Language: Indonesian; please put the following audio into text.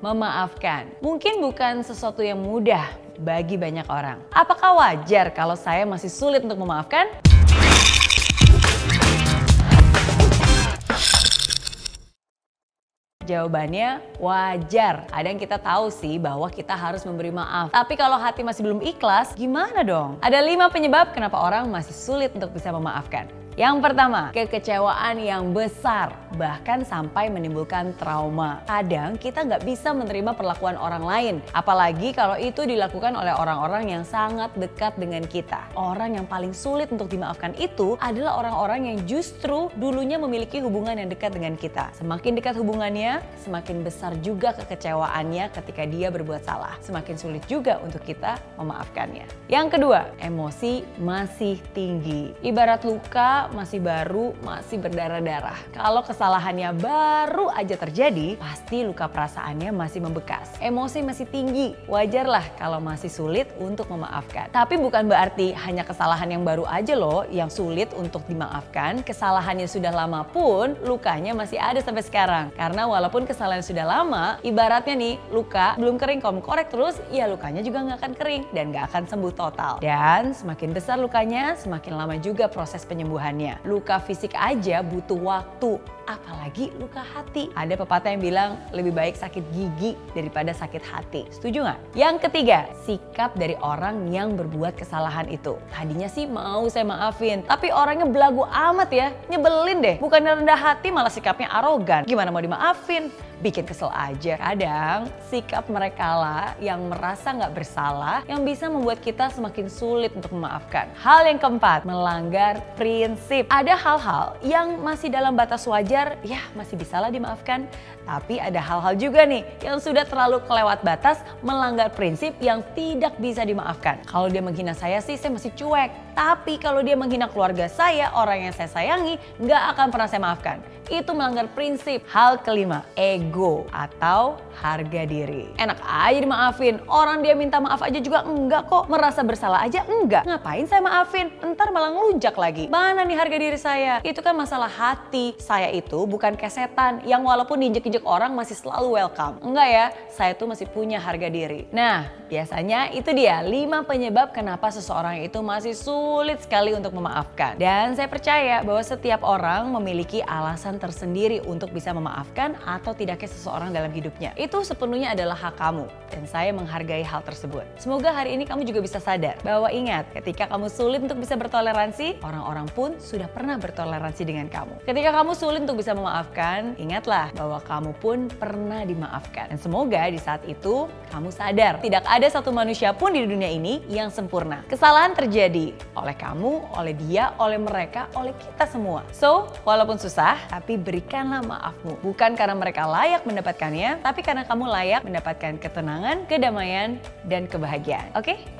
Memaafkan mungkin bukan sesuatu yang mudah bagi banyak orang. Apakah wajar kalau saya masih sulit untuk memaafkan? Jawabannya wajar. Kadang kita tahu sih bahwa kita harus memberi maaf. Tapi kalau hati masih belum ikhlas, gimana dong? Ada lima penyebab kenapa orang masih sulit untuk bisa memaafkan. Yang pertama, kekecewaan yang besar, bahkan sampai menimbulkan trauma. Kadang kita nggak bisa menerima perlakuan orang lain, apalagi kalau itu dilakukan oleh orang-orang yang sangat dekat dengan kita. Orang yang paling sulit untuk dimaafkan itu adalah orang-orang yang justru dulunya memiliki hubungan yang dekat dengan kita. Semakin dekat hubungannya, semakin besar juga kekecewaannya ketika dia berbuat salah. Semakin sulit juga untuk kita memaafkannya. Yang kedua, emosi masih tinggi. Ibarat luka masih baru, masih berdarah-darah. Kalau kesalahannya baru aja terjadi, pasti luka perasaannya masih membekas. Emosi masih tinggi, wajarlah kalau masih sulit untuk memaafkan. Tapi bukan berarti hanya kesalahan yang baru aja loh yang sulit untuk dimaafkan. Kesalahannya sudah lama pun lukanya masih ada sampai sekarang. Karena walaupun kesalahan sudah lama, ibaratnya nih luka belum kering kamu korek terus, ya lukanya juga nggak akan kering dan nggak akan sembuh total. Dan semakin besar lukanya, semakin lama juga proses penyembuhannya lainnya. Luka fisik aja butuh waktu, apalagi luka hati. Ada pepatah yang bilang lebih baik sakit gigi daripada sakit hati. Setuju nggak? Yang ketiga, sikap dari orang yang berbuat kesalahan itu. Tadinya sih mau saya maafin, tapi orangnya belagu amat ya, nyebelin deh. Bukan rendah hati malah sikapnya arogan. Gimana mau dimaafin? Bikin kesel aja. Kadang sikap mereka lah yang merasa nggak bersalah yang bisa membuat kita semakin sulit untuk memaafkan. Hal yang keempat, melanggar prinsip. Ada hal-hal yang masih dalam batas wajar, ya masih bisa lah dimaafkan. Tapi ada hal-hal juga nih yang sudah terlalu kelewat batas, melanggar prinsip yang tidak bisa dimaafkan. Kalau dia menghina saya sih saya masih cuek. Tapi kalau dia menghina keluarga saya, orang yang saya sayangi, nggak akan pernah saya maafkan. Itu melanggar prinsip. Hal kelima, ego atau harga diri. Enak aja dimaafin, orang dia minta maaf aja juga enggak kok. Merasa bersalah aja enggak. Ngapain saya maafin? Ntar malah ngelunjak lagi. Mana nih harga diri saya? Itu kan masalah hati. Saya itu bukan kesetan yang walaupun diinjek-injek orang masih selalu welcome. Enggak ya, saya tuh masih punya harga diri. Nah, biasanya itu dia 5 penyebab kenapa seseorang itu masih sulit sekali untuk memaafkan. Dan saya percaya bahwa setiap orang memiliki alasan tersendiri untuk bisa memaafkan atau tidaknya seseorang dalam hidupnya. Itu sepenuhnya adalah hak kamu dan saya menghargai hal tersebut. Semoga hari ini kamu juga bisa sadar bahwa ingat ketika kamu sulit untuk bisa bertoleransi, orang-orang pun sudah pernah bertoleransi dengan kamu. Ketika kamu sulit untuk bisa memaafkan, ingatlah bahwa kamu pun pernah dimaafkan. Dan semoga di saat itu kamu sadar tidak ada satu manusia pun di dunia ini yang sempurna. Kesalahan terjadi oleh kamu, oleh dia, oleh mereka, oleh kita semua. So, walaupun susah, tapi berikanlah maafmu. Bukan karena mereka layak mendapatkannya, tapi karena kamu layak mendapatkan ketenangan, kedamaian, dan kebahagiaan. Oke? Okay?